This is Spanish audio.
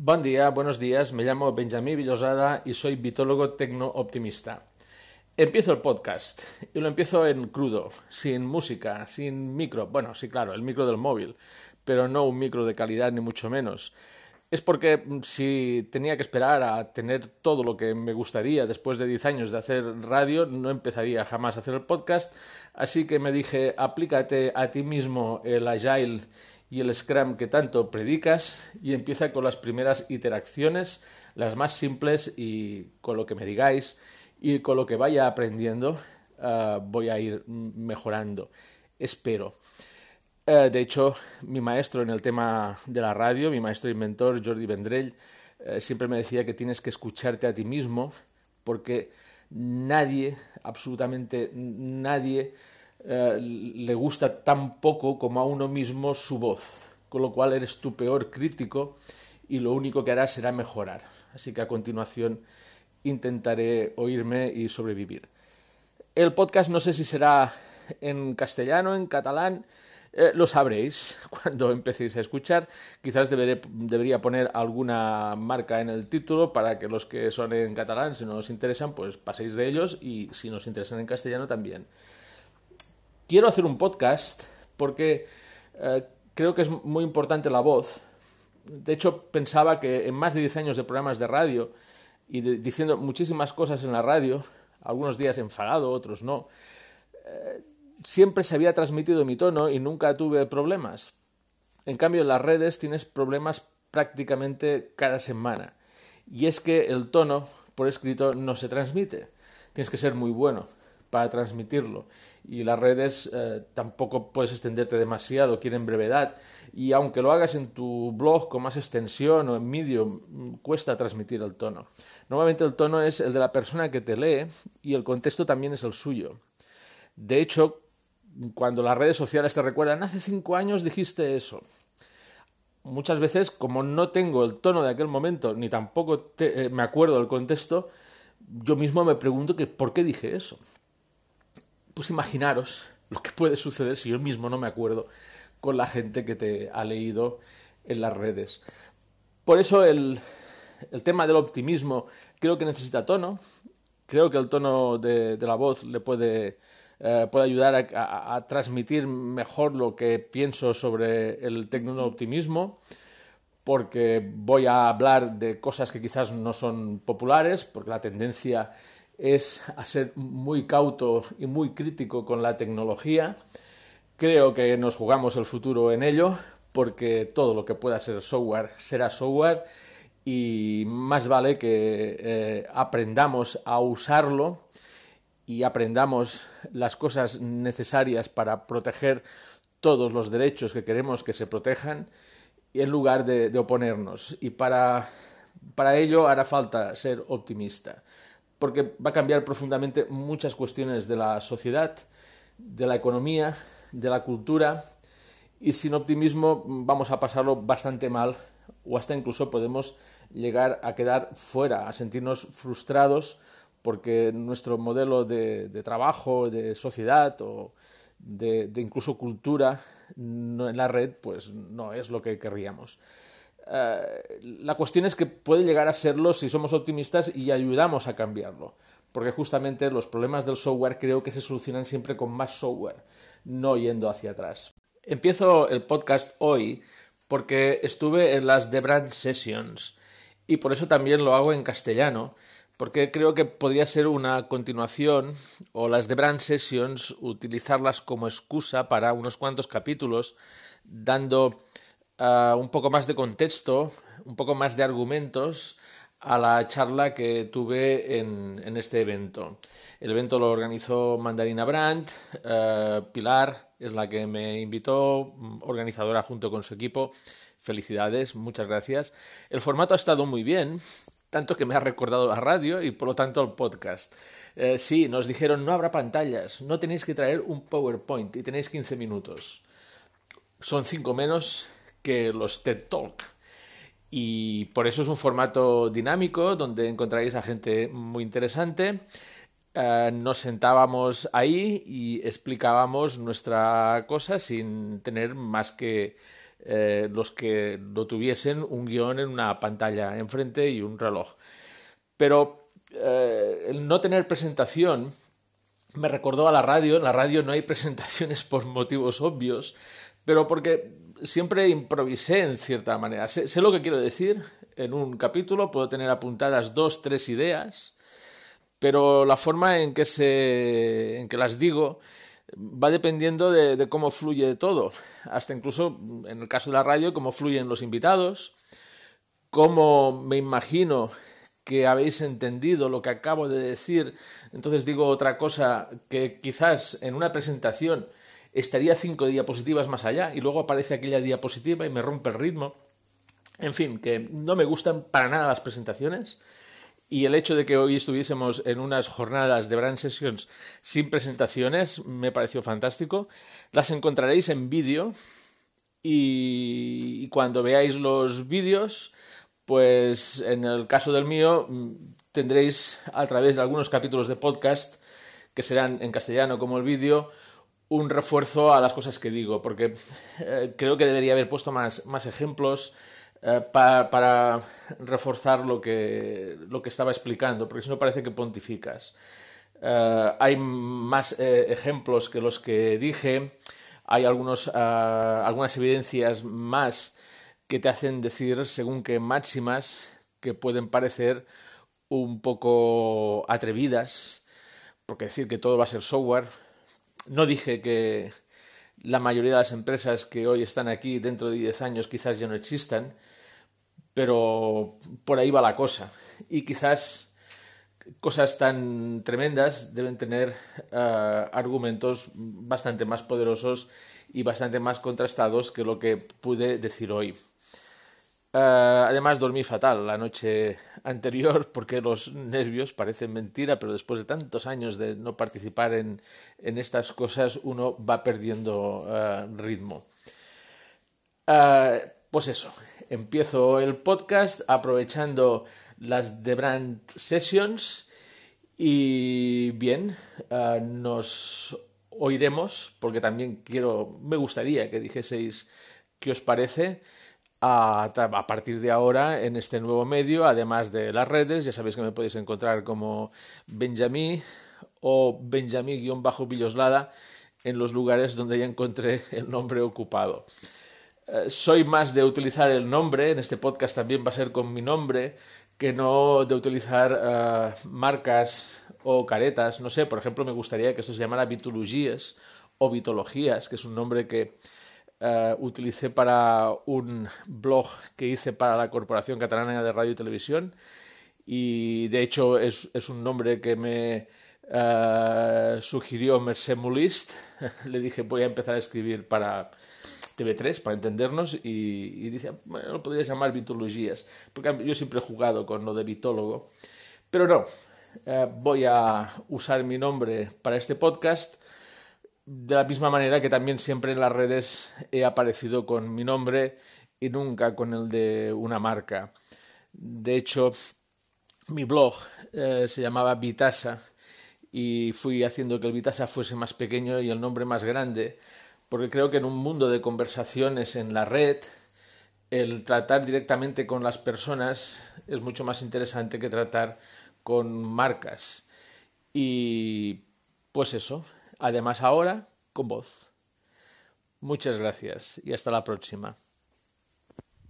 Buen día, buenos días. Me llamo Benjamín Villosada y soy bitólogo tecno-optimista. Empiezo el podcast y lo empiezo en crudo, sin música, sin micro. Bueno, sí, claro, el micro del móvil, pero no un micro de calidad ni mucho menos. Es porque mm, si tenía que esperar a tener todo lo que me gustaría después de 10 años de hacer radio, no empezaría jamás a hacer el podcast. Así que me dije, aplícate a ti mismo el Agile y el Scrum que tanto predicas y empieza con las primeras interacciones, las más simples y con lo que me digáis y con lo que vaya aprendiendo uh, voy a ir mejorando. Espero. Uh, de hecho, mi maestro en el tema de la radio, mi maestro inventor Jordi Vendrell, uh, siempre me decía que tienes que escucharte a ti mismo porque nadie, absolutamente nadie, le gusta tan poco como a uno mismo su voz, con lo cual eres tu peor crítico y lo único que harás será mejorar. Así que a continuación intentaré oírme y sobrevivir. El podcast no sé si será en castellano, en catalán, eh, lo sabréis cuando empecéis a escuchar. Quizás deberé, debería poner alguna marca en el título para que los que son en catalán, si no os interesan, pues paséis de ellos y si nos interesan en castellano también. Quiero hacer un podcast porque eh, creo que es muy importante la voz. De hecho, pensaba que en más de 10 años de programas de radio, y diciendo muchísimas cosas en la radio, algunos días enfadado, otros no, eh, siempre se había transmitido mi tono y nunca tuve problemas. En cambio, en las redes tienes problemas prácticamente cada semana. Y es que el tono por escrito no se transmite. Tienes que ser muy bueno para transmitirlo. Y las redes eh, tampoco puedes extenderte demasiado, quieren brevedad. Y aunque lo hagas en tu blog con más extensión o en Medium, cuesta transmitir el tono. Normalmente el tono es el de la persona que te lee y el contexto también es el suyo. De hecho, cuando las redes sociales te recuerdan, hace cinco años dijiste eso. Muchas veces, como no tengo el tono de aquel momento, ni tampoco eh, me acuerdo del contexto, yo mismo me pregunto que por qué dije eso. Pues imaginaros lo que puede suceder si yo mismo no me acuerdo con la gente que te ha leído en las redes. Por eso el, el tema del optimismo creo que necesita tono. Creo que el tono de, la voz le puede, eh, puede ayudar a, transmitir mejor lo que pienso sobre el optimismo porque voy a hablar de cosas que quizás no son populares, porque la tendencia es a ser muy cauto y muy crítico con la tecnología. Creo que nos jugamos el futuro en ello, porque todo lo que pueda ser software será software y más vale que eh, aprendamos a usarlo y aprendamos las cosas necesarias para proteger todos los derechos que queremos que se protejan en lugar de, oponernos. Y para, para ello hará falta ser optimista, porque va a cambiar profundamente muchas cuestiones de la sociedad, de la economía, de la cultura, y sin optimismo vamos a pasarlo bastante mal o hasta incluso podemos llegar a quedar fuera, a sentirnos frustrados porque nuestro modelo de, trabajo, de sociedad o de, incluso cultura en la red pues no es lo que querríamos. Eh, la cuestión es que puede llegar a serlo si somos optimistas y ayudamos a cambiarlo, porque justamente los problemas del software creo que se solucionan siempre con más software, no yendo hacia atrás. Empiezo el podcast hoy porque estuve en las The Brand Sessions y por eso también lo hago en castellano, porque creo que podría ser una continuación o las The Brand Sessions utilizarlas como excusa para unos cuantos capítulos, dando uh, un poco más de contexto, un poco más de argumentos a la charla que tuve en, este evento. El evento lo organizó Mandarina Brand, uh, Pilar es la que me invitó, organizadora junto con su equipo. Felicidades, muchas gracias. El formato ha estado muy bien, tanto que me ha recordado la radio y por lo tanto el podcast. Eh, sí, nos dijeron no habrá pantallas, no tenéis que traer un PowerPoint y tenéis 15 minutos. Son cinco menos que los TED Talk. Y por eso es un formato dinámico donde encontraréis a gente muy interesante eh, nos sentábamos ahí y explicábamos nuestra cosa sin tener más que eh, los que no tuviesen un guion en una pantalla enfrente y un reloj. Pero eh, el no tener presentación me recordó a la radio. En la radio no hay presentaciones por motivos obvios, pero porque siempre improvisé en cierta manera. Sé, lo que quiero decir. En un capítulo puedo tener apuntadas dos, tres ideas, pero la forma en que, se, en que las digo va dependiendo de, de, cómo fluye todo. Hasta incluso en el caso de la radio, cómo fluyen los invitados, cómo me imagino que habéis entendido lo que acabo de decir, entonces digo otra cosa que quizás en una presentación estaría cinco diapositivas más allá y luego aparece aquella diapositiva y me rompe el ritmo. En fin, que no me gustan para nada las presentaciones y el hecho de que hoy estuviésemos en unas jornadas de Brand Sessions sin presentaciones me pareció fantástico. Las encontraréis en vídeo y cuando veáis los vídeos pues en el caso del mío mm, tendréis a través de algunos capítulos de podcast que serán en castellano como el vídeo un refuerzo a las cosas que digo, porque eh, creo que debería haber puesto más, más ejemplos eh, para reforzar lo que, lo que estaba explicando, porque si no parece que pontificas. Eh, hay más ejemplos que los que dije, hay algunos, algunas evidencias más que te hacen decir según qué máximas que pueden parecer un poco atrevidas, porque decir que todo va a ser software. No dije que la mayoría de las empresas que hoy están aquí dentro de 10 años quizás ya no existan, pero por ahí va la cosa. Y quizás cosas tan tremendas deben tener eh, argumentos bastante más poderosos y bastante más contrastados que lo que pude decir hoy. Eh, además dormí fatal la noche anterior porque los nervios parecen mentira, pero después de tantos años de no participar en, estas cosas uno va perdiendo eh, ritmo. Eh, pues eso, empiezo el podcast aprovechando las The Brand Sessions y bien, nos oiremos porque también quiero, me gustaría que dijeseis qué os parece a, partir de ahora en este nuevo medio, además de las redes, ya sabéis que me podéis encontrar como Benjamí o Benjamí-Villoslada en los lugares donde ya encontré el nombre ocupado. Eh, soy más de utilizar el nombre, en este podcast también va a ser con mi nombre, que no de utilizar eh, marcas o caretas. No sé, por ejemplo, me gustaría que eso se llamara Vitologías o Vitologías, que es un nombre que uh, utilicé para un blog que hice para la Corporación Catalana de Radio y Televisión y de hecho es, es un nombre que me uh, sugirió Mercé Mulist. Le dije voy a empezar a escribir para TV3 para entendernos y, dice, bueno, lo podrías llamar vitologías, porque yo siempre he jugado con lo de vitólogo, pero no, uh, voy a usar mi nombre para este podcast de la misma manera que también siempre en las redes he aparecido con mi nombre y nunca con el de una marca. De hecho, mi blog eh, se llamaba Vitasa y fui haciendo que el Vitasa fuese más pequeño y el nombre más grande, porque creo que en un mundo de conversaciones en la red, el tratar directamente con las personas es mucho más interesante que tratar con marcas. Y pues eso, Además ahora con voz. Muchas gracias y hasta la próxima.